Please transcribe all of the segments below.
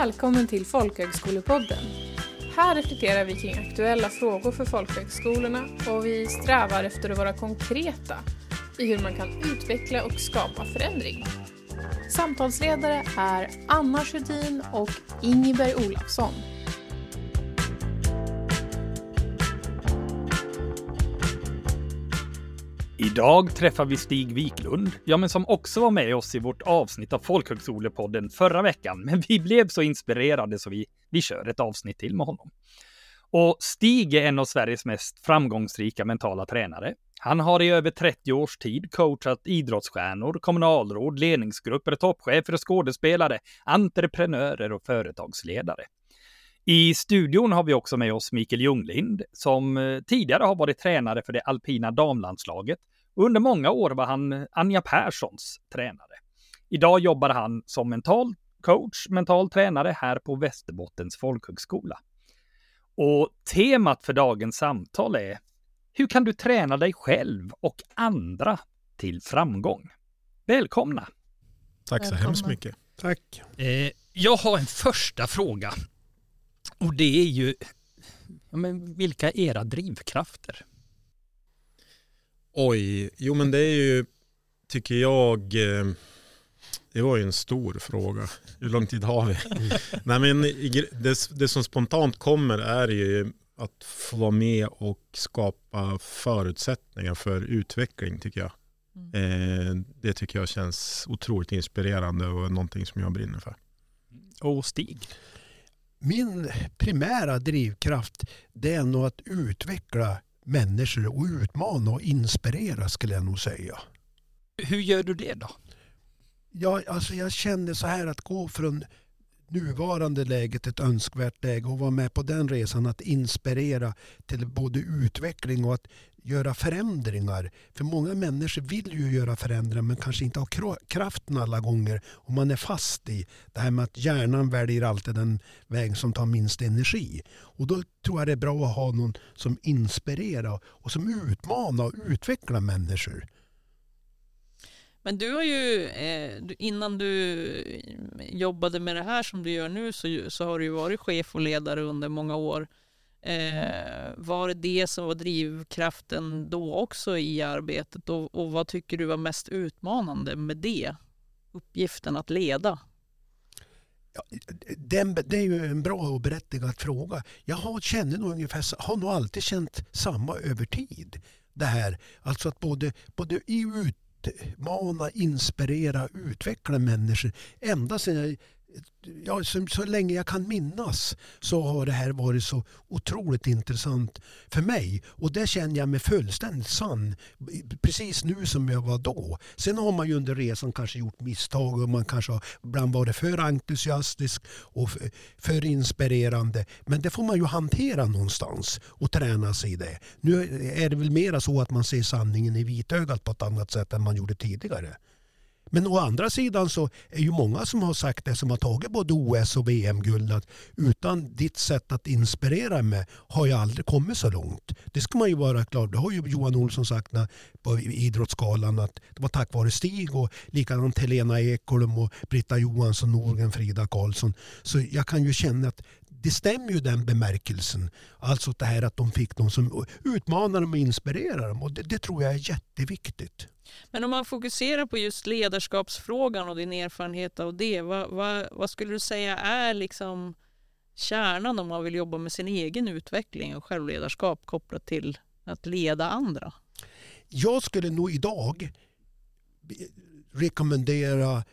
Välkommen till Folkhögskolepodden. Här reflekterar vi kring aktuella frågor för folkhögskolorna och vi strävar efter att vara konkreta i hur man kan utveckla och skapa förändring. Samtalsledare är Anna Sjödin och Ingeberg Olafsson. Idag träffar vi Stig Wiklund, ja men som också var med oss i vårt avsnitt av Folkhögskolepodden förra veckan. Men vi blev så inspirerade så vi, vi kör ett avsnitt till med honom. Och Stig är en av Sveriges mest framgångsrika mentala tränare. Han har i över 30 års tid coachat idrottsstjärnor, kommunalråd, ledningsgrupper, toppchefer och skådespelare, entreprenörer och företagsledare. I studion har vi också med oss Mikael Ljunglind som eh, tidigare har varit tränare för det alpina damlandslaget under många år var han Anja Perssons tränare. Idag jobbar han som mental coach, mental tränare här på Västerbottens folkhögskola. Och temat för dagens samtal är Hur kan du träna dig själv och andra till framgång? Välkomna! Tack så hemskt mycket. Tack. Eh, jag har en första fråga. Och det är ju, men vilka är era drivkrafter? Oj, jo men det är ju, tycker jag, eh, det var ju en stor fråga. Hur lång tid har vi? Nej men det, det som spontant kommer är ju att få vara med och skapa förutsättningar för utveckling tycker jag. Mm. Eh, det tycker jag känns otroligt inspirerande och någonting som jag brinner för. Och Stig? Min primära drivkraft det är nog att utveckla människor och utmana och inspirera skulle jag nog säga. Hur gör du det då? Ja, alltså jag känner så här att gå från nuvarande läget ett önskvärt läge och vara med på den resan att inspirera till både utveckling och att göra förändringar. För många människor vill ju göra förändringar men kanske inte har kraften alla gånger och man är fast i det här med att hjärnan väljer alltid den väg som tar minst energi. Och då tror jag det är bra att ha någon som inspirerar och som utmanar och utvecklar människor. Men du har ju, eh, innan du eh, jobbade med det här som du gör nu så, så har du ju varit chef och ledare under många år. Eh, var det det som var drivkraften då också i arbetet och, och vad tycker du var mest utmanande med det? Uppgiften att leda? Ja, den, det är ju en bra och berättigad fråga. Jag har, känner nog ungefär, har nog alltid känt samma över tid. Det här, alltså att både, både i utmana, inspirera, utveckla människor. Ända sedan jag ja, så, så länge jag kan minnas så har det här varit så otroligt intressant för mig. Och det känner jag mig fullständigt sann precis nu som jag var då. Sen har man ju under resan kanske gjort misstag och man kanske har ibland varit för entusiastisk och för, för inspirerande. Men det får man ju hantera någonstans och träna sig i det. Nu är det väl mera så att man ser sanningen i vitögat på ett annat sätt än man gjorde tidigare. Men å andra sidan så är ju många som har sagt det som har tagit både OS och VM-guld att utan ditt sätt att inspirera mig har jag aldrig kommit så långt. Det ska man ju vara klar Det har ju Johan Olsson sagt när, på Idrottsgalan att det var tack vare Stig och likadant Helena Ekholm och Britta Johansson, Norgren, Frida Karlsson. Så jag kan ju känna att det stämmer ju den bemärkelsen. Alltså det här att de fick någon som utmanar dem och inspirerar dem. Och det, det tror jag är jätteviktigt. Men om man fokuserar på just ledarskapsfrågan och din erfarenhet av det, vad, vad, vad, skulle du säga är liksom kärnan om man vill jobba med sin egen utveckling och självledarskap kopplat till att leda andra? Jag skulle nog idag rekommendera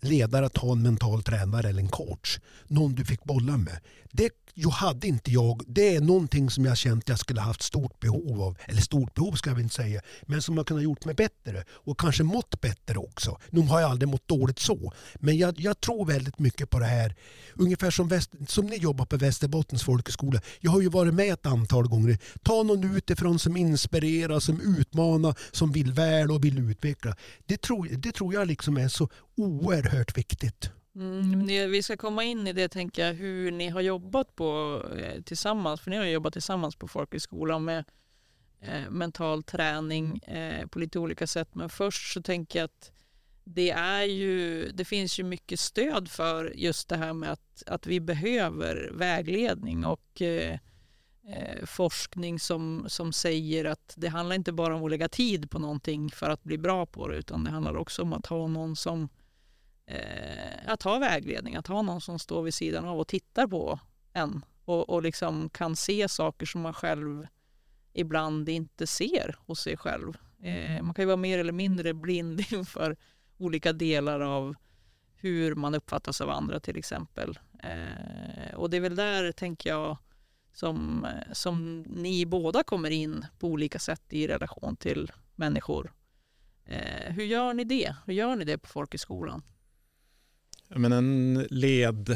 ledare att ha en mental tränare eller en coach. Någon du fick bolla med. Det jo, hade inte jag. Det är någonting som jag känt jag skulle haft stort behov av. Eller stort behov ska jag inte säga. Men som har kunnat gjort mig bättre. Och kanske mått bättre också. Nu har jag aldrig mått dåligt så. Men jag, jag tror väldigt mycket på det här. Ungefär som, väst, som ni jobbar på Västerbottens folkhögskola. Jag har ju varit med ett antal gånger. Ta någon utifrån som inspirerar, som utmanar, som vill väl och vill utveckla. Det tror, det tror jag liksom är så oerhört viktigt. Mm, vi ska komma in i det, tänker jag, hur ni har jobbat på eh, tillsammans. För ni har jobbat tillsammans på folkhögskolan med eh, mental träning eh, på lite olika sätt. Men först så tänker jag att det är ju, det finns ju mycket stöd för just det här med att, att vi behöver vägledning och eh, eh, forskning som, som säger att det handlar inte bara om att lägga tid på någonting för att bli bra på det utan det handlar också om att ha någon som eh, att ha vägledning, att ha någon som står vid sidan av och tittar på en och, och liksom kan se saker som man själv ibland inte ser hos sig själv. Eh, man kan ju vara mer eller mindre blind inför olika delar av hur man uppfattas av andra till exempel. Eh, och det är väl där, tänker jag, som, eh, som ni båda kommer in på olika sätt i relation till människor. Eh, hur gör ni det? Hur gör ni det på folkhögskolan? Men en led,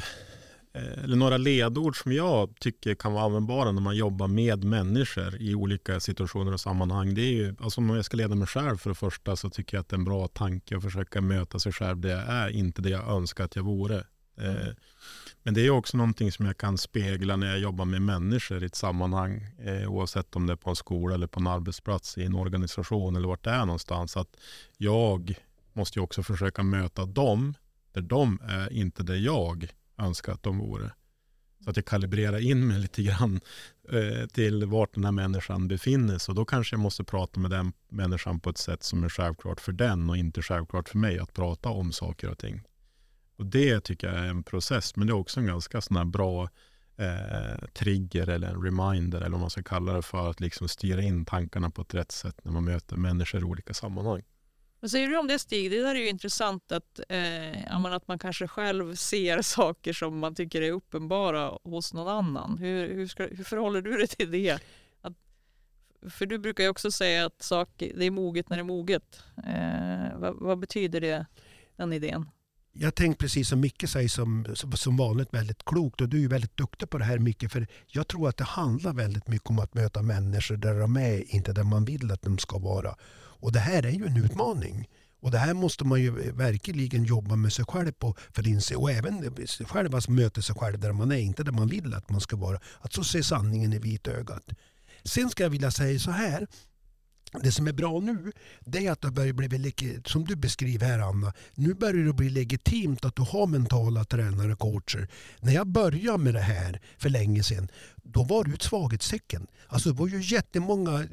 eh, eller några ledord som jag tycker kan vara användbara när man jobbar med människor i olika situationer och sammanhang. Det är ju, alltså om jag ska leda mig själv för det första så tycker jag att det är en bra tanke att försöka möta sig själv det jag är, inte det jag önskar att jag vore. Mm. Men det är också någonting som jag kan spegla när jag jobbar med människor i ett sammanhang, eh, oavsett om det är på en skola eller på en arbetsplats, i en organisation eller vart det är någonstans. Att jag måste ju också försöka möta dem där de är inte det jag önskar att de vore. Så att jag kalibrerar in mig lite grann eh, till vart den här människan befinner sig. Och då kanske jag måste prata med den människan på ett sätt som är självklart för den och inte självklart för mig att prata om saker och ting. Och det tycker jag är en process, men det är också en ganska sån bra eh, trigger eller en reminder eller vad man ska kalla det för att liksom styra in tankarna på ett rätt sätt när man möter människor i olika sammanhang. Vad säger du om det Stig? Det där är ju intressant att, eh, att man kanske själv ser saker som man tycker är uppenbara hos någon annan. Hur, hur, ska, hur förhåller du dig till det? Att, för du brukar ju också säga att sak, det är moget när det är moget. Eh, vad, vad betyder det, den idén? Jag tänkte precis som Micke säger som, som vanligt väldigt klokt och du är väldigt duktig på det här Micke för jag tror att det handlar väldigt mycket om att möta människor där de är, inte där man vill att de ska vara. Och det här är ju en utmaning. Och det här måste man ju verkligen jobba med sig själv på för inse. Och även själv alltså möta sig själv där man är, inte där man vill att man ska vara. Att så se sanningen i vitögat. Sen ska jag vilja säga så här det som är bra nu det är att det börjar bli, som du beskriver här Anna, nu börjar det bli legitimt att du har mentala tränare och coacher. När jag började med det här för länge sedan, då var det ett svaghetstecken. Alltså det var ju jättemånga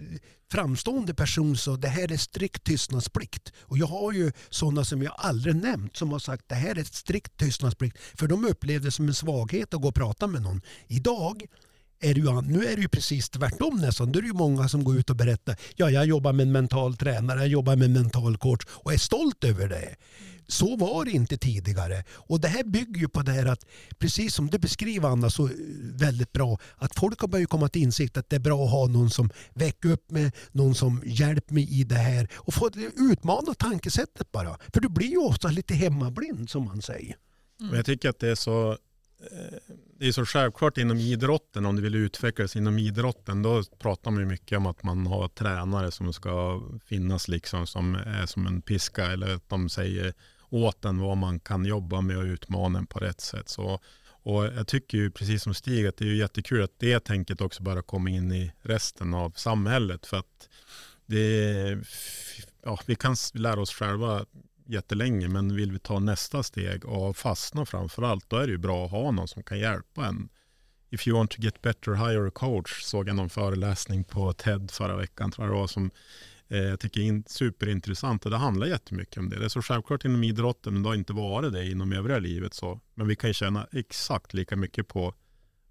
framstående personer som sa det här är strikt tystnadsplikt. Och jag har ju sådana som jag aldrig nämnt som har sagt det här är strikt tystnadsplikt. För de upplevde det som en svaghet att gå och prata med någon. Idag är det ju, nu är det ju precis tvärtom nästan. Då är det ju många som går ut och berättar. Ja, jag jobbar med en mental tränare, jag jobbar med en mental coach och är stolt över det. Så var det inte tidigare. Och det här bygger ju på det här att, precis som du beskriver Anna så eh, väldigt bra, att folk har börjat komma till insikt att det är bra att ha någon som väcker upp mig, någon som hjälper mig i det här och få utmana tankesättet bara. För du blir ju ofta lite hemmablind som man säger. Mm. Jag tycker att det är så eh, det är så självklart inom idrotten, om du vill utvecklas inom idrotten, då pratar man mycket om att man har tränare som ska finnas liksom som är som en piska eller att de säger åt en vad man kan jobba med och utmana en på rätt sätt. Så, och jag tycker ju precis som Stig att det är jättekul att det tänket också bara kommer in i resten av samhället för att det, ja, vi kan lära oss själva jättelänge, men vill vi ta nästa steg och fastna framför allt, då är det ju bra att ha någon som kan hjälpa en. If you want to get better, hire a coach, såg jag någon föreläsning på TED förra veckan, tror jag det var, som eh, jag tycker är superintressant. Och det handlar jättemycket om det. Det är så självklart inom idrotten, men det har inte varit det inom övriga livet. Så. Men vi kan ju tjäna exakt lika mycket på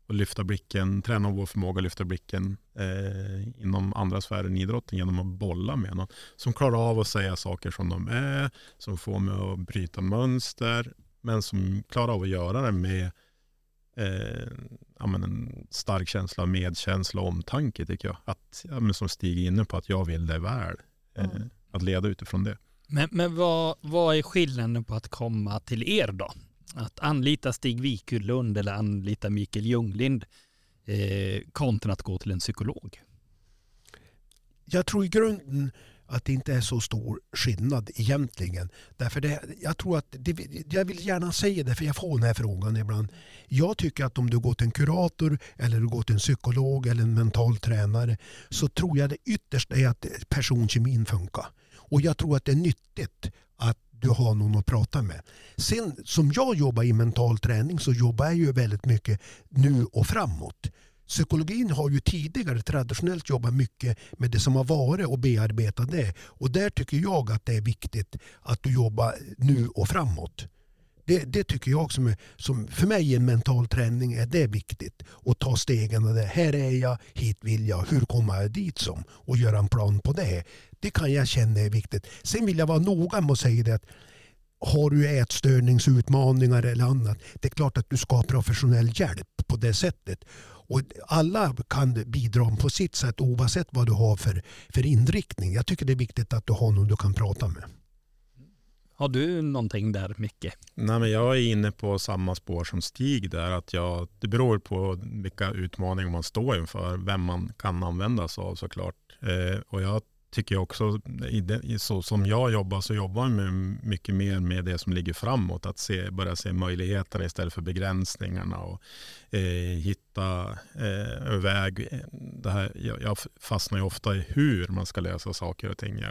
och lyfta blicken, träna vår förmåga att lyfta blicken eh, inom andra sfärer än idrotten genom att bolla med någon som klarar av att säga saker som de är, som får mig att bryta mönster, men som klarar av att göra det med eh, ja, en stark känsla av medkänsla och omtanke tycker jag. Att, ja, som Stig är inne på, att jag vill det väl. Eh, mm. Att leda utifrån det. Men, men vad, vad är skillnaden på att komma till er då? Att anlita Stig Wiklund eller anlita Mikael Ljunglind eh, kontra att gå till en psykolog? Jag tror i grunden att det inte är så stor skillnad egentligen. Därför det, jag tror att det, jag vill gärna säga det för jag får den här frågan ibland. Jag tycker att om du går till en kurator eller du går till en psykolog eller en mental tränare så tror jag det ytterst är att personkemin funkar. Och jag tror att det är nyttigt du har någon att prata med. Sen som jag jobbar i mental träning så jobbar jag ju väldigt mycket nu och framåt. Psykologin har ju tidigare traditionellt jobbat mycket med det som har varit och bearbetat det. Och där tycker jag att det är viktigt att du jobbar nu och framåt. Det, det tycker jag som, är, som för mig en mental träning är det viktigt. Att ta stegen. Där. Här är jag, hit vill jag, hur kommer jag dit som? Och göra en plan på det. Det kan jag känna är viktigt. Sen vill jag vara noga med att säga det att har du ätstörningsutmaningar eller annat, det är klart att du ska ha professionell hjälp på det sättet. Och alla kan bidra på sitt sätt oavsett vad du har för, för inriktning. Jag tycker det är viktigt att du har någon du kan prata med. Har du någonting där, Micke? Nej, men jag är inne på samma spår som Stig där. Att jag, det beror på vilka utmaningar man står inför, vem man kan använda sig av såklart. Eh, och jag tycker också, i det, så som jag jobbar så jobbar jag mycket mer med det som ligger framåt. Att se, börja se möjligheterna istället för begränsningarna och eh, hitta eh, väg. Eh, det här, jag, jag fastnar ju ofta i hur man ska lösa saker och ting.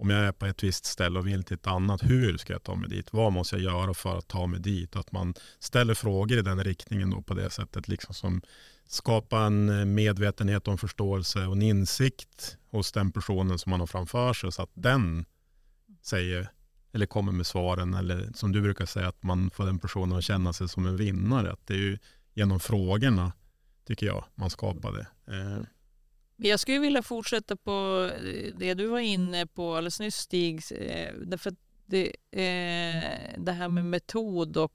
Om jag är på ett visst ställe och vill till ett annat, hur ska jag ta mig dit? Vad måste jag göra för att ta mig dit? Att man ställer frågor i den riktningen då på det sättet. Liksom som skapa en eh, medvetenhet om förståelse och en insikt hos den personen som man har framför sig så att den säger eller kommer med svaren eller som du brukar säga att man får den personen att känna sig som en vinnare. Att det är ju genom frågorna tycker jag man skapar det. Eh, jag skulle vilja fortsätta på eh, det du var inne på alldeles nyss Stig. Eh, därför det, eh, det här med metod och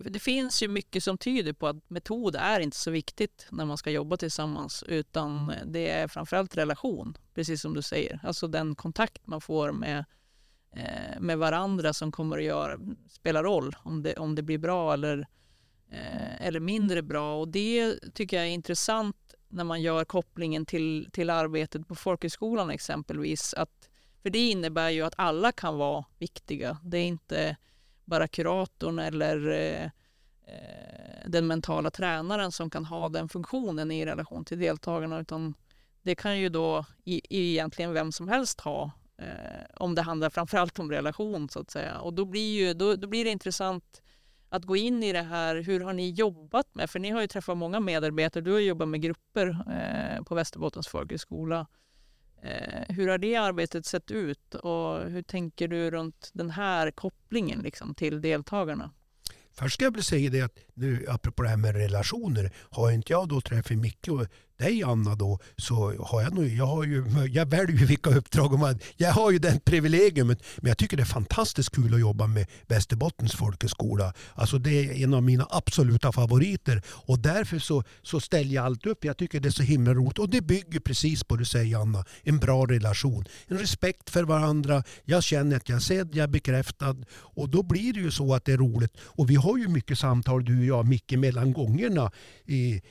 det finns ju mycket som tyder på att metod är inte så viktigt när man ska jobba tillsammans utan det är framförallt relation, precis som du säger. Alltså den kontakt man får med, med varandra som kommer att göra, spela roll om det, om det blir bra eller, eller mindre bra. Och det tycker jag är intressant när man gör kopplingen till, till arbetet på folkhögskolan exempelvis. Att, för det innebär ju att alla kan vara viktiga. Det är inte bara kuratorn eller eh, eh den mentala tränaren som kan ha den funktionen i relation till deltagarna utan det kan ju då i, egentligen vem som helst ha eh, om det handlar framförallt om relation så att säga och då blir, ju, då, då blir det intressant att gå in i det här. Hur har ni jobbat med? För ni har ju träffat många medarbetare. Du har jobbat med grupper eh, på Västerbottens folkhögskola. Eh, hur har det arbetet sett ut och hur tänker du runt den här kopplingen liksom, till deltagarna? Först ska jag väl säga det att nu apropå det här med relationer. Har inte jag då träffat Micke och dig Anna då så har jag nog, jag har ju, jag väljer ju vilka uppdrag man, jag har ju den privilegiumet. Men jag tycker det är fantastiskt kul att jobba med Västerbottens folkhögskola. Alltså det är en av mina absoluta favoriter och därför så, så ställer jag allt upp. Jag tycker det är så himla roligt och det bygger precis på det du säger Anna, en bra relation. En respekt för varandra, jag känner att jag är sedd, jag är bekräftad och då blir det ju så att det är roligt. Och vi har ju mycket samtal du och jag Micke mellan gångerna i,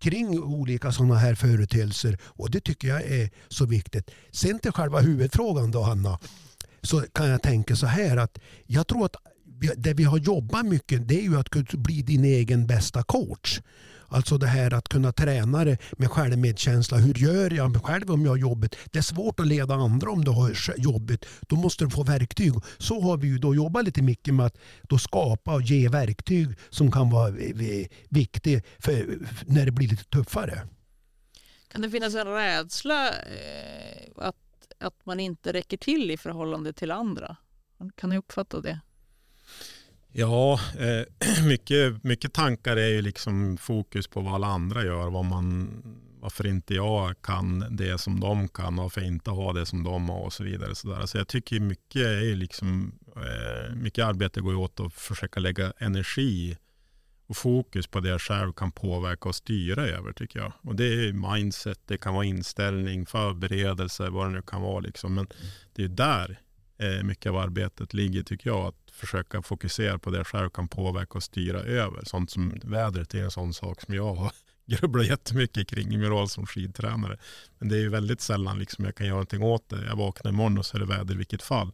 kring olika sådana här företeelser och det tycker jag är så viktigt. Sen till själva huvudfrågan då Hanna så kan jag tänka så här att jag tror att det vi har jobbat mycket det är ju att bli din egen bästa coach. Alltså det här att kunna träna det med självmedkänsla. Hur gör jag själv om jag har jobbigt? Det är svårt att leda andra om du har jobbigt. Då måste du få verktyg. Så har vi ju då jobbat lite mycket med att då skapa och ge verktyg som kan vara viktiga för när det blir lite tuffare. Kan det finnas en rädsla eh, att, att man inte räcker till i förhållande till andra? Kan ni uppfatta det? Ja, eh, mycket, mycket tankar är ju liksom fokus på vad alla andra gör. Vad man, varför inte jag kan det som de kan, varför inte ha det som de har och så vidare. Så, där. så jag tycker mycket, är liksom, eh, mycket arbete går åt att försöka lägga energi och fokus på det jag själv kan påverka och styra över tycker jag. Och det är mindset, det kan vara inställning, förberedelse, vad det nu kan vara. Liksom. Men det är där eh, mycket av arbetet ligger tycker jag. Att försöka fokusera på det jag själv kan påverka och styra över. Sånt som vädret är en sån sak som jag har grubblat jättemycket kring i min roll som skidtränare. Men det är ju väldigt sällan liksom jag kan göra någonting åt det. Jag vaknar imorgon och så är det väder i vilket fall.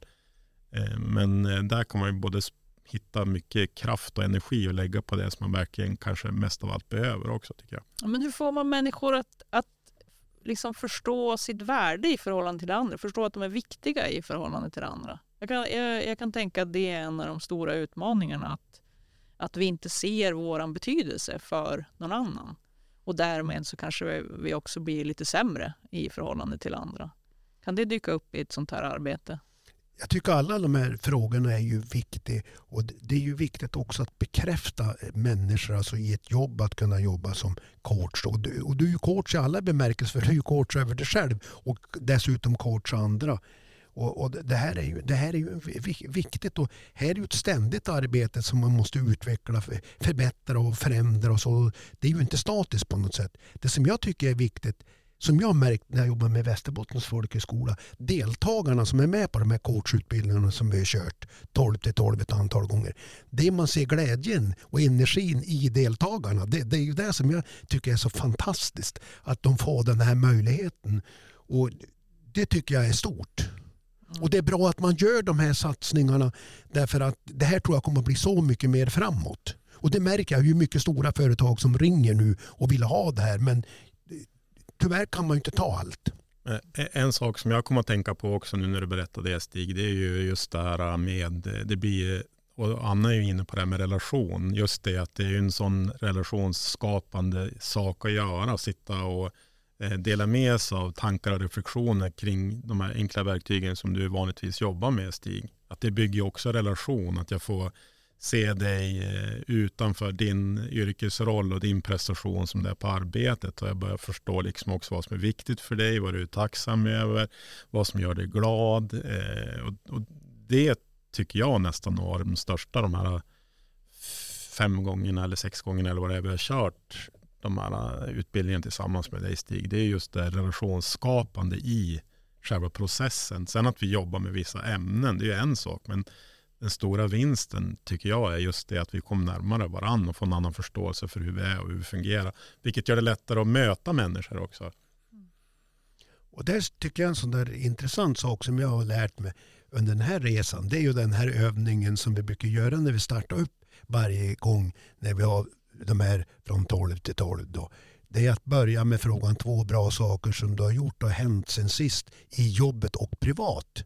Eh, men eh, där kan man ju både hitta mycket kraft och energi och lägga på det som man verkligen kanske mest av allt behöver också tycker jag. Men hur får man människor att, att liksom förstå sitt värde i förhållande till andra? Förstå att de är viktiga i förhållande till andra? Jag kan, jag, jag kan tänka att det är en av de stora utmaningarna. Att, att vi inte ser vår betydelse för någon annan. Och därmed så kanske vi också blir lite sämre i förhållande till andra. Kan det dyka upp i ett sånt här arbete? Jag tycker alla de här frågorna är ju viktiga. Och det är ju viktigt också att bekräfta människor alltså i ett jobb att kunna jobba som coach. Och du, och du är ju coach i alla bemärkelser för du är ju coach över dig själv och dessutom coach andra. Och, och, det, här är ju, det här är ju viktigt och här är ju ett ständigt arbete som man måste utveckla, förbättra och förändra. Och så. Det är ju inte statiskt på något sätt. Det som jag tycker är viktigt som jag märkt när jag jobbar med Västerbottens folkhögskola, deltagarna som är med på de här coachutbildningarna som vi har kört 12 till 12 ett antal gånger. Det man ser glädjen och energin i deltagarna, det, det är ju det som jag tycker är så fantastiskt. Att de får den här möjligheten. Och det tycker jag är stort. Mm. Och det är bra att man gör de här satsningarna därför att det här tror jag kommer att bli så mycket mer framåt. Och det märker jag ju mycket stora företag som ringer nu och vill ha det här men tyvärr kan man inte ta allt. Eh, en sak som jag kommer att tänka på också nu när du berättade det Stig, det är ju just det här med, det blir, och Anna är ju inne på det här med relation, just det att det är en sån relationsskapande sak att göra, sitta och Eh, dela med sig av tankar och reflektioner kring de här enkla verktygen som du vanligtvis jobbar med Stig. Att det bygger också relation, att jag får se dig eh, utanför din yrkesroll och din prestation som det är på arbetet. Och jag börjar förstå liksom också vad som är viktigt för dig, vad du är tacksam över, vad som gör dig glad. Eh, och, det tycker jag nästan var de största, de här fem gångerna eller sex gångerna eller vad det är vi har kört de här eh, utbildningen tillsammans med dig Stig. Det är just det relationsskapande i själva processen. Sen att vi jobbar med vissa ämnen, det är en sak. Men den stora vinsten tycker jag är just det att vi kommer närmare varandra och får en annan förståelse för hur vi är och hur vi fungerar. Vilket gör det lättare att möta människor också. Och det tycker jag är en sån där intressant sak som jag har lärt mig under den här resan. Det är ju den här övningen som vi brukar göra när vi startar upp varje gång när vi har de här från 12 till 12. Då. Det är att börja med frågan två bra saker som du har gjort och hänt sen sist i jobbet och privat.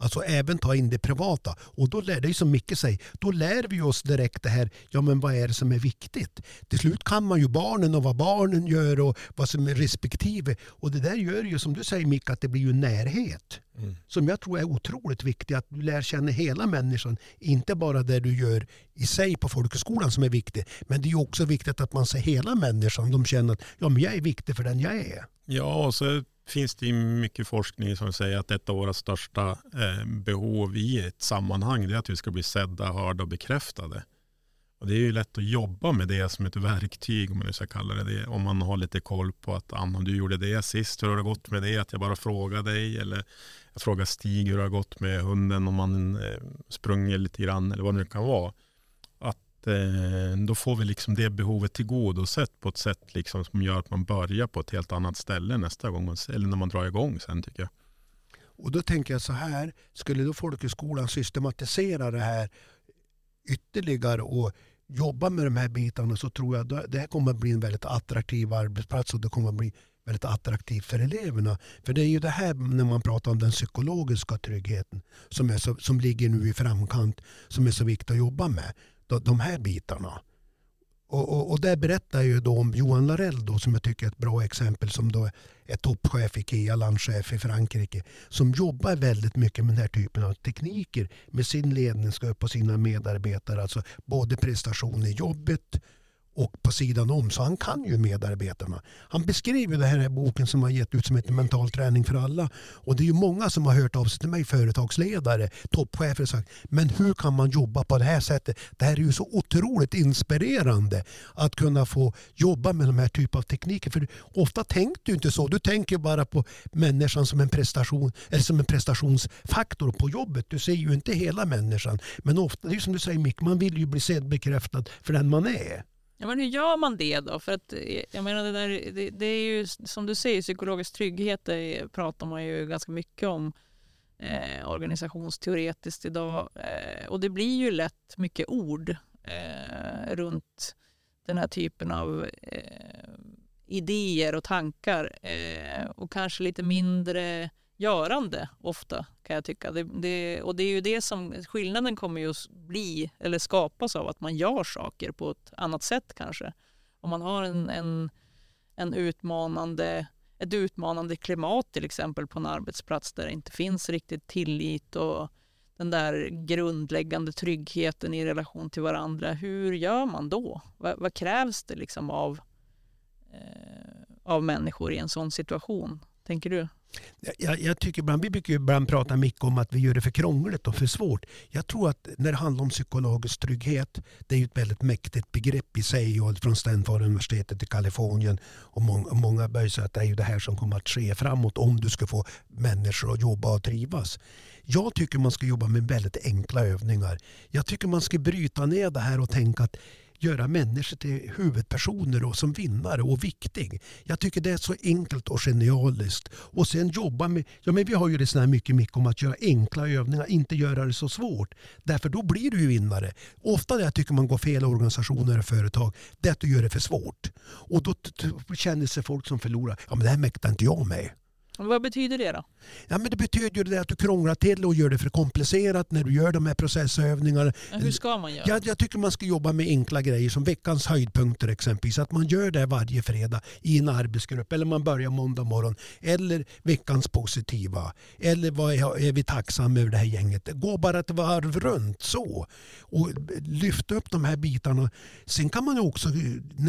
Alltså även ta in det privata. Och då lär, det är som Micke säger, då lär vi oss direkt det här, ja men vad är det som är viktigt? Till slut kan man ju barnen och vad barnen gör och vad som är respektive. Och det där gör ju som du säger Micke, att det blir ju närhet. Mm. Som jag tror är otroligt viktigt, att du lär känna hela människan. Inte bara det du gör i sig på folkhögskolan som är viktigt. Men det är också viktigt att man ser hela människan. De känner att ja, men jag är viktig för den jag är. Ja, och så finns det mycket forskning som säger att ett av våra största eh, behov i ett sammanhang är att vi ska bli sedda, hörda och bekräftade. Och det är ju lätt att jobba med det som ett verktyg om man nu ska kalla det det. Om man har lite koll på att ah, Anna du gjorde det sist, hur har det gått med det? Att jag bara frågar dig eller jag frågar Stig hur det har gått med hunden om man eh, sprungit lite grann eller vad det nu kan vara. Eh, då får vi liksom det behovet tillgodosett på ett sätt liksom som gör att man börjar på ett helt annat ställe nästa gång, eller när man drar igång sen tycker jag. Och då tänker jag så här, skulle då folkhögskolan systematisera det här ytterligare och jobba med de här bitarna så tror jag att det här kommer att bli en väldigt attraktiv arbetsplats och det kommer att bli väldigt attraktivt för eleverna. För det är ju det här när man pratar om den psykologiska tryggheten som, är så, som ligger nu i framkant som är så viktigt att jobba med de här bitarna. Och, och, och där berättar ju då om Johan Larell då, som jag tycker är ett bra exempel som då är toppchef i IKEA, landchef i Frankrike. Som jobbar väldigt mycket med den här typen av tekniker med sin ledningsgrupp och sina medarbetare. Alltså både prestation i jobbet och på sidan om. Så han kan ju medarbetarna. Han beskriver det här i boken som har gett ut som heter Mental träning för alla. Och det är ju många som har hört av sig till mig, företagsledare, toppchefer och sagt men hur kan man jobba på det här sättet? Det här är ju så otroligt inspirerande att kunna få jobba med de här typen av tekniker. För ofta tänker du inte så. Du tänker bara på människan som en prestation eller som en prestationsfaktor på jobbet. Du ser ju inte hela människan. Men ofta, det är som du säger Mick, man vill ju bli sedd bekräftad för den man är. Ja, men hur gör man det då? För att, eh, jag menar, det, där, det, det är ju som du säger, psykologisk trygghet det pratar man ju ganska mycket om eh, organisationsteoretiskt idag. Eh, och det blir ju lätt mycket ord eh, runt den här typen av eh, idéer och tankar. Eh, och kanske lite mindre görande ofta kan jag tycka. Det, det, och det är ju det som skillnaden kommer att bli eller skapas av att man gör saker på ett annat sätt kanske. Om man har en, en, en utmanande, ett utmanande klimat till exempel på en arbetsplats där det inte finns riktigt tillit och den där grundläggande tryggheten i relation till varandra. Hur gör man då? Vad, vad krävs det liksom av, eh, av människor i en sån situation? Tänker du? Jag, jag tycker ibland, vi brukar ibland prata mycket om att vi gör det för krångligt och för svårt. Jag tror att när det handlar om psykologisk trygghet, det är ju ett väldigt mäktigt begrepp i sig och från Stanford-universitetet i Kalifornien och många, många börjar säga att det är ju det här som kommer att ske framåt om du ska få människor att jobba och trivas. Jag tycker man ska jobba med väldigt enkla övningar. Jag tycker man ska bryta ner det här och tänka att göra människor till huvudpersoner och som vinnare och viktig. Jag tycker det är så enkelt och genialiskt. Och sen jobba med, ja men vi har ju det här mycket, mycket om att göra enkla övningar, inte göra det så svårt. Därför då blir du ju vinnare. Ofta det jag tycker man går fel i organisationer och företag, det är att du gör det för svårt. Och då känner sig folk som förlorar, ja men det här mäktar inte jag med. Vad betyder det då? Ja, men det betyder ju det att du krånglar till och gör det för komplicerat när du gör de här processövningarna. hur ska man göra? Jag, jag tycker man ska jobba med enkla grejer som veckans höjdpunkter exempelvis. Att man gör det varje fredag i en arbetsgrupp eller man börjar måndag morgon. Eller veckans positiva. Eller vad är, är vi tacksamma över det här gänget. Gå bara ett varv runt så. Och lyfta upp de här bitarna. Sen kan man också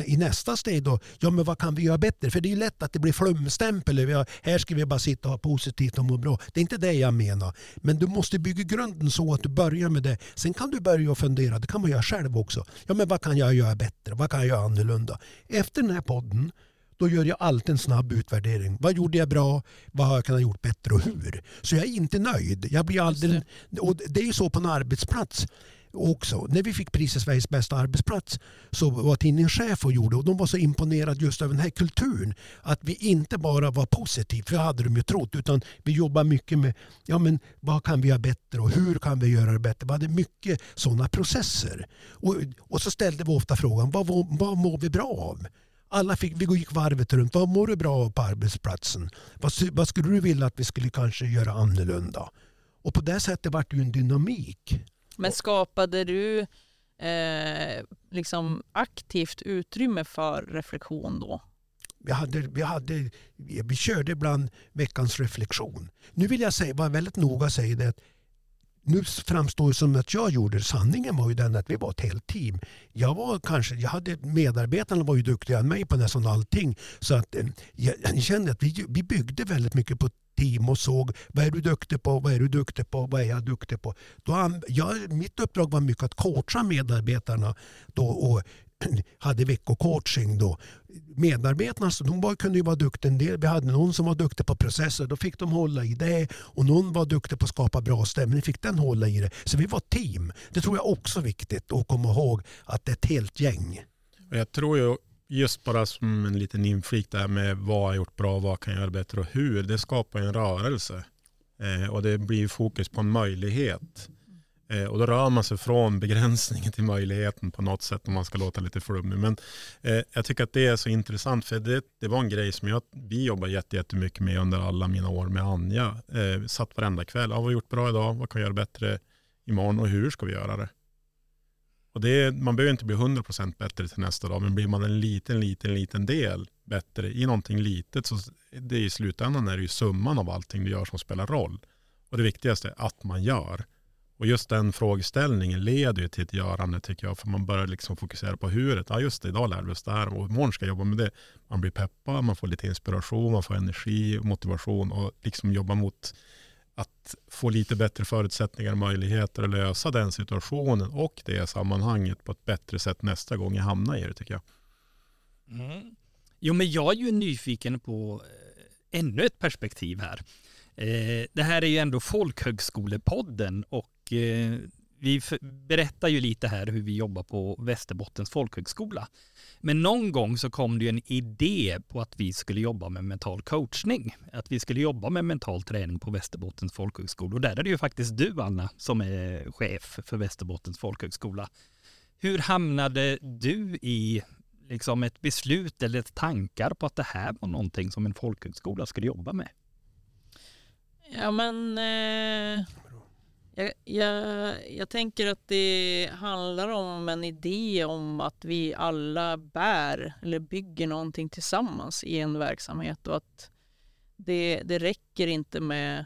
i nästa steg då, ja men vad kan vi göra bättre? För det är lätt att det blir flumstämpel. Här ska vi bara sitta och ha positivt och må bra. Det är inte det jag menar. Men du måste bygga grunden så att du börjar med det. Sen kan du börja fundera, det kan man göra själv också. Ja men vad kan jag göra bättre? Vad kan jag göra annorlunda? Efter den här podden då gör jag alltid en snabb utvärdering. Vad gjorde jag bra? Vad kan jag ha gjort bättre och hur? Så jag är inte nöjd. Jag blir aldrig, och det är ju så på en arbetsplats också. När vi fick priset Sveriges bästa arbetsplats så var tidningen chef och gjorde och de var så imponerade just över den här kulturen. Att vi inte bara var positiva, för det hade de ju trott, utan vi jobbar mycket med ja, men vad kan vi göra bättre och hur kan vi göra det bättre. Vi hade mycket sådana processer. Och, och så ställde vi ofta frågan, vad, vad mår vi bra av? Alla fick, vi gick varvet runt. Vad mår du bra av på arbetsplatsen? Vad, vad skulle du vilja att vi skulle kanske göra annorlunda? Och på det sättet vart det ju en dynamik. Men skapade du eh, liksom aktivt utrymme för reflektion då? Vi, hade, vi, hade, vi körde ibland veckans reflektion. Nu vill jag säga, vara väldigt noga säga det att nu framstår det som att jag gjorde Sanningen var ju den att vi var ett helt team. Jag var kanske, jag hade, medarbetarna var ju duktigare än mig på nästan allting. Så att eh, jag, jag kände att vi, vi byggde väldigt mycket på team och såg vad är du duktig på, vad är du duktig på, vad är jag duktig på. Då, jag, mitt uppdrag var mycket att coacha medarbetarna då och hade veckocoaching då. Medarbetarna alltså, de var, kunde ju vara duktiga. En del, vi hade någon som var duktig på processer, då fick de hålla i det. Och någon var duktig på att skapa bra stämning, fick den hålla i det. Så vi var team. Det tror jag också är viktigt att komma ihåg att det är ett helt gäng. Jag tror ju just bara som en liten inflik där med vad har gjort bra, vad kan jag göra bättre och hur. Det skapar en rörelse. Eh, och det blir fokus på en möjlighet. Eh, och då rör man sig från begränsningen till möjligheten på något sätt om man ska låta lite flummig. Men eh, jag tycker att det är så intressant för det, det var en grej som jag, vi jobbade jättemycket med under alla mina år med Anja. Eh, satt varenda kväll, ja, vad har vi gjort bra idag, vad kan vi göra bättre imorgon och hur ska vi göra det? Och det, man behöver inte bli 100% bättre till nästa dag, men blir man en liten, liten, liten del bättre i någonting litet så det i slutändan är det ju summan av allting du gör som spelar roll. Och det viktigaste är att man gör. Och just den frågeställningen leder ju till ett görande tycker jag, för man börjar liksom fokusera på huret. Ja just det, idag lärde vi oss det här och imorgon ska jag jobba med det. Man blir peppad, man får lite inspiration, man får energi och motivation och liksom jobba mot att få lite bättre förutsättningar och möjligheter att lösa den situationen och det sammanhanget på ett bättre sätt nästa gång jag hamnar i det tycker jag. Mm. Jo, men jag är ju nyfiken på eh, ännu ett perspektiv här. Eh, det här är ju ändå Folkhögskolepodden och eh, vi berättar ju lite här hur vi jobbar på Västerbottens folkhögskola. Men någon gång så kom det ju en idé på att vi skulle jobba med mental coachning. Att vi skulle jobba med mental träning på Västerbottens folkhögskola. Och där är det ju faktiskt du, Anna, som är chef för Västerbottens folkhögskola. Hur hamnade du i liksom ett beslut eller ett tankar på att det här var någonting som en folkhögskola skulle jobba med? Ja men eh, jag, jag, jag tänker att det handlar om en idé om att vi alla bär eller bygger någonting tillsammans i en verksamhet och att det, det räcker inte med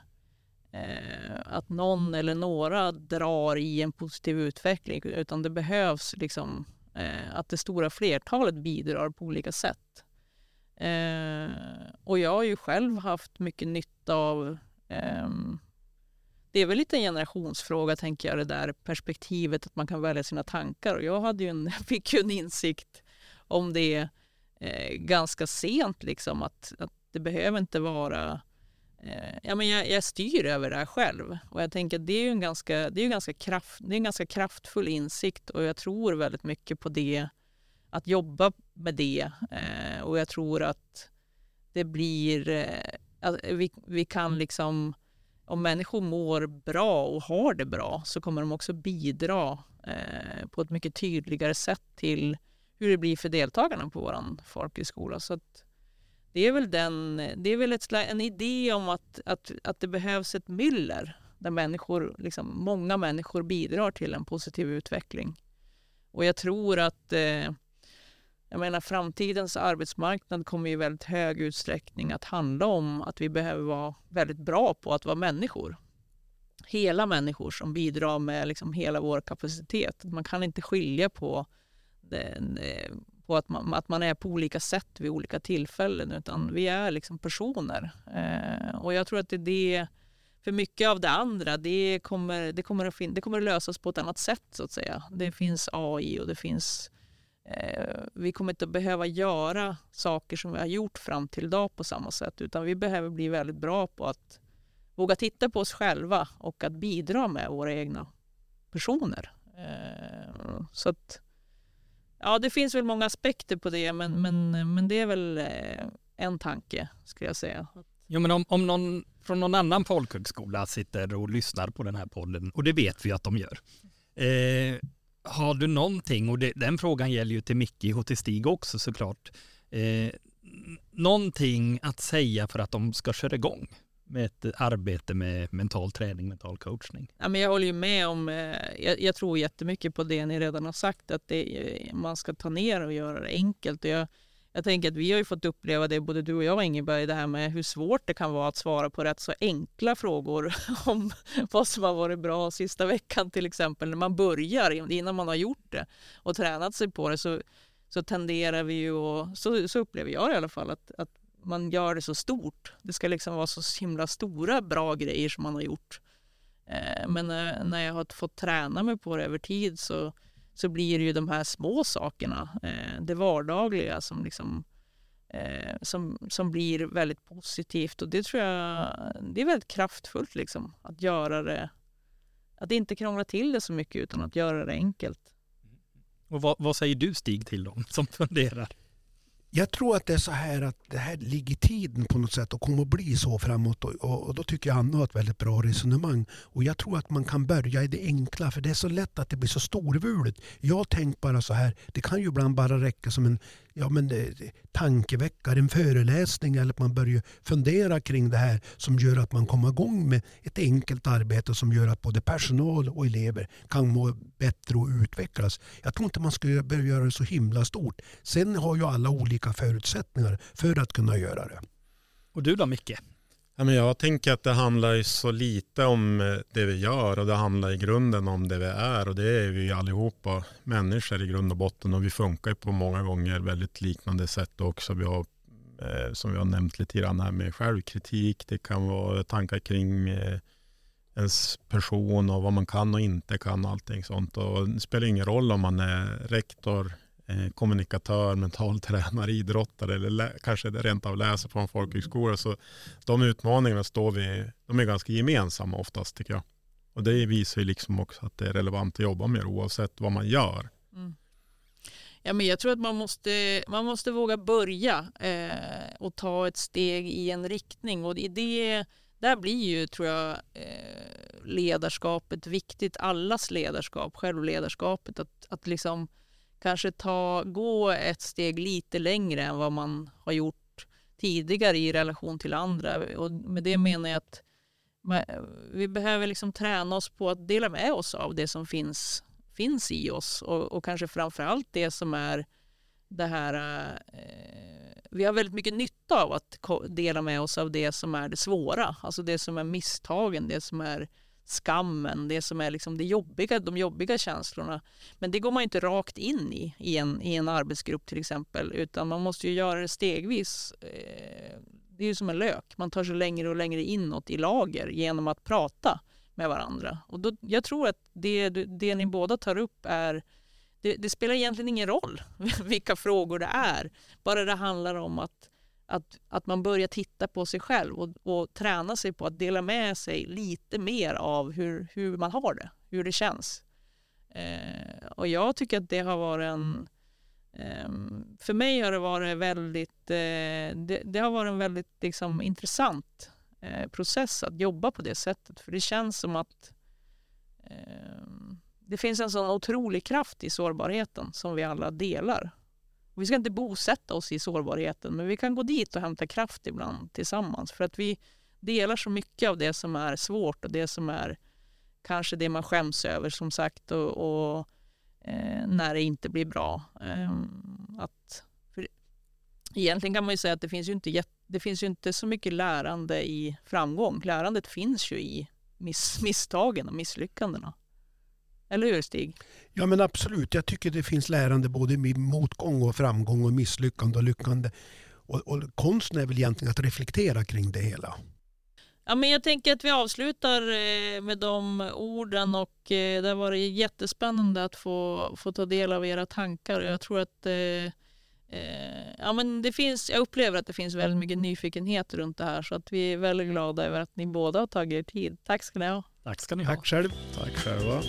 eh, att någon eller några drar i en positiv utveckling utan det behövs liksom eh, att det stora flertalet bidrar på olika sätt. Eh, och jag har ju själv haft mycket nytta av ehm, det är väl lite en generationsfråga, tänker jag, det där perspektivet att man kan välja sina tankar. Och jag hade ju en, fick ju en insikt om det eh, ganska sent, liksom, att, att det behöver inte vara... Eh, ja, men jag, jag, styr över det här själv. Och jag tänker att det är ju en ganska, det är ganska, kraft, det är en ganska kraftfull insikt och jag tror väldigt mycket på det, att jobba med det. Eh, och jag tror att det blir... Eh, att vi, vi kan liksom om människor mår bra och har det bra så kommer de också bidra eh, på ett mycket tydligare sätt till hur det blir för deltagarna på vår folkhögskola. Så det är väl, den, det är väl ett, en idé om att, att, att det behövs ett myller där människor, liksom, många människor bidrar till en positiv utveckling. Och jag tror att eh, jag menar, framtidens arbetsmarknad kommer i väldigt hög utsträckning att handla om att vi behöver vara väldigt bra på att vara människor. Hela människor som bidrar med liksom hela vår kapacitet. Man kan inte skilja på, den, eh, på att, man, att man är på olika sätt vid olika tillfällen utan vi är liksom personer. Eh, och jag tror att det är det för mycket av det andra, det kommer, det, kommer att fin- det kommer att lösas på ett annat sätt så att säga. Det finns AI och det finns Eh, vi kommer inte att behöva göra saker som vi har gjort fram till idag på samma sätt utan vi behöver bli väldigt bra på att våga titta på oss själva och att bidra med våra egna personer. Eh, så att, ja, det finns väl många aspekter på det men, men, men det är väl eh, en tanke skulle jag säga. Ja, men om, om någon från någon annan folkhögskola sitter och lyssnar på den här podden, och det vet vi att de gör, eh, har du någonting, och det, den frågan gäller ju till Micke och till Stig också såklart, eh, någonting att säga för att de ska köra igång med ett arbete med mental träning, mental coachning? Ja, men jag håller ju med om, eh, jag, jag, tror jättemycket på det ni redan har sagt, att det, eh, man ska ta ner och göra det enkelt. Och jag, jag tänker att vi har ju fått uppleva det, både du och jag Ingeberg, det här med hur svårt det kan vara att svara på rätt så enkla frågor om vad som har varit bra sista veckan till exempel. När man börjar, innan man har gjort det och tränat sig på det så, så tenderar vi ju, och så, så upplever jag i alla fall, att, att man gör det så stort. Det ska liksom vara så himla stora bra grejer som man har gjort. Eh, men eh, när jag har fått träna mig på det över tid så så blir det ju de här små sakerna, eh, det vardagliga som, liksom, eh, som, som blir väldigt positivt. Och det tror jag det är väldigt kraftfullt liksom, att göra det, att inte krångla till det så mycket utan att göra det enkelt. Och vad, vad säger du Stig till dem som funderar? Jag tror att det är så här att det här ligger i tiden på något sätt och kommer att bli så framåt. Och, och, och då tycker jag Anna har ett väldigt bra resonemang. Och jag tror att man kan börja i det enkla för det är så lätt att det blir så storvulet. Jag tänker bara så här, det kan ju ibland bara räcka som en ja, men, eh, tankeväckare, en föreläsning eller att man börjar fundera kring det här som gör att man kommer igång med ett enkelt arbete som gör att både personal och elever kan må bättre och utvecklas. Jag tror inte man ska börja göra det så himla stort. Sen har ju alla olika förutsättningar för att kunna göra det. Och du då Micke? Jag tänker att det handlar så lite om eh, det vi gör och det handlar i grunden om det vi är och det är vi allihopa människor i grund och botten och vi funkar på många gånger väldigt liknande sätt också. Vi har, eh, som vi har nämnt lite grann här med självkritik, det kan vara tankar kring eh, ens person och vad man kan och inte kan och allting sånt. Och det spelar ingen roll om man är rektor, Eh, kommunikatör, mental tränare, idrottare eller kanske rent av läser på en folkhögskola. Så de utmaningarna står vi, de är ganska gemensamma oftast tycker jag. Och det visar ju liksom också att det är relevant att jobba med oavsett vad man gör. Mm. Ja, men jag tror att man måste, man måste våga börja eh, och ta ett steg i en riktning. Och i det, där blir ju, tror jag, eh, ledarskapet viktigt. Allas ledarskap, självledarskapet. Att, att liksom kanske ta, gå ett steg lite längre än vad man har gjort tidigare i relation till andra. Och med det menar jag att vi behöver liksom träna oss på att dela med oss av det som finns, finns i oss och, och kanske framförallt det som är det här eh, vi har väldigt mycket nytta av att dela med oss av det som är det svåra, alltså det som är misstagen, det som är skammen, det som är liksom det jobbiga, de jobbiga känslorna. Men det går man inte rakt in i i en, i en arbetsgrupp till exempel, utan man måste ju göra det stegvis. Eh, det är ju som en lök, man tar sig längre och längre inåt i lager genom att prata med varandra. Och då, jag tror att det, det ni båda tar upp är det, det, spelar egentligen ingen roll vilka frågor det är, bara det handlar om att, att, att man börjar titta på sig själv och, och träna sig på att dela med sig lite mer av hur, hur man har det, hur det känns. Eh, och jag tycker att det har varit en eh, för mig har det varit väldigt, eh, det, det, har varit en väldigt liksom, intressant eh, process att jobba på det sättet. För det känns som att ehm, det finns en sån otrolig kraft i sårbarheten som vi alla delar. Vi ska inte bosätta oss i sårbarheten, men vi kan gå dit och hämta kraft ibland tillsammans för att vi delar så mycket av det som är svårt och det som är kanske det man skäms över som sagt och, och eh, när det inte blir bra. Eh, att, för egentligen kan man ju säga att det finns ju, inte, det finns ju inte så mycket lärande i framgång. Lärandet finns ju i miss, misstagen och misslyckandena. Eller hur Stig? Ja men absolut. Jag tycker det finns lärande både i motgång och framgång och misslyckande och lyckande. Och, och konsten är väl egentligen att reflektera kring det hela. Ja, men jag tänker att vi avslutar eh, med de orden och eh, det har varit jättespännande att få, få ta del av era tankar. Jag tror att eh, ja, men det finns, jag upplever att det finns väldigt mycket nyfikenhet runt det här så att vi är väldigt glada över att ni båda har tagit er tid. Tack ska ni ha. Tack ska ni ha. Tack själv. Tack själva.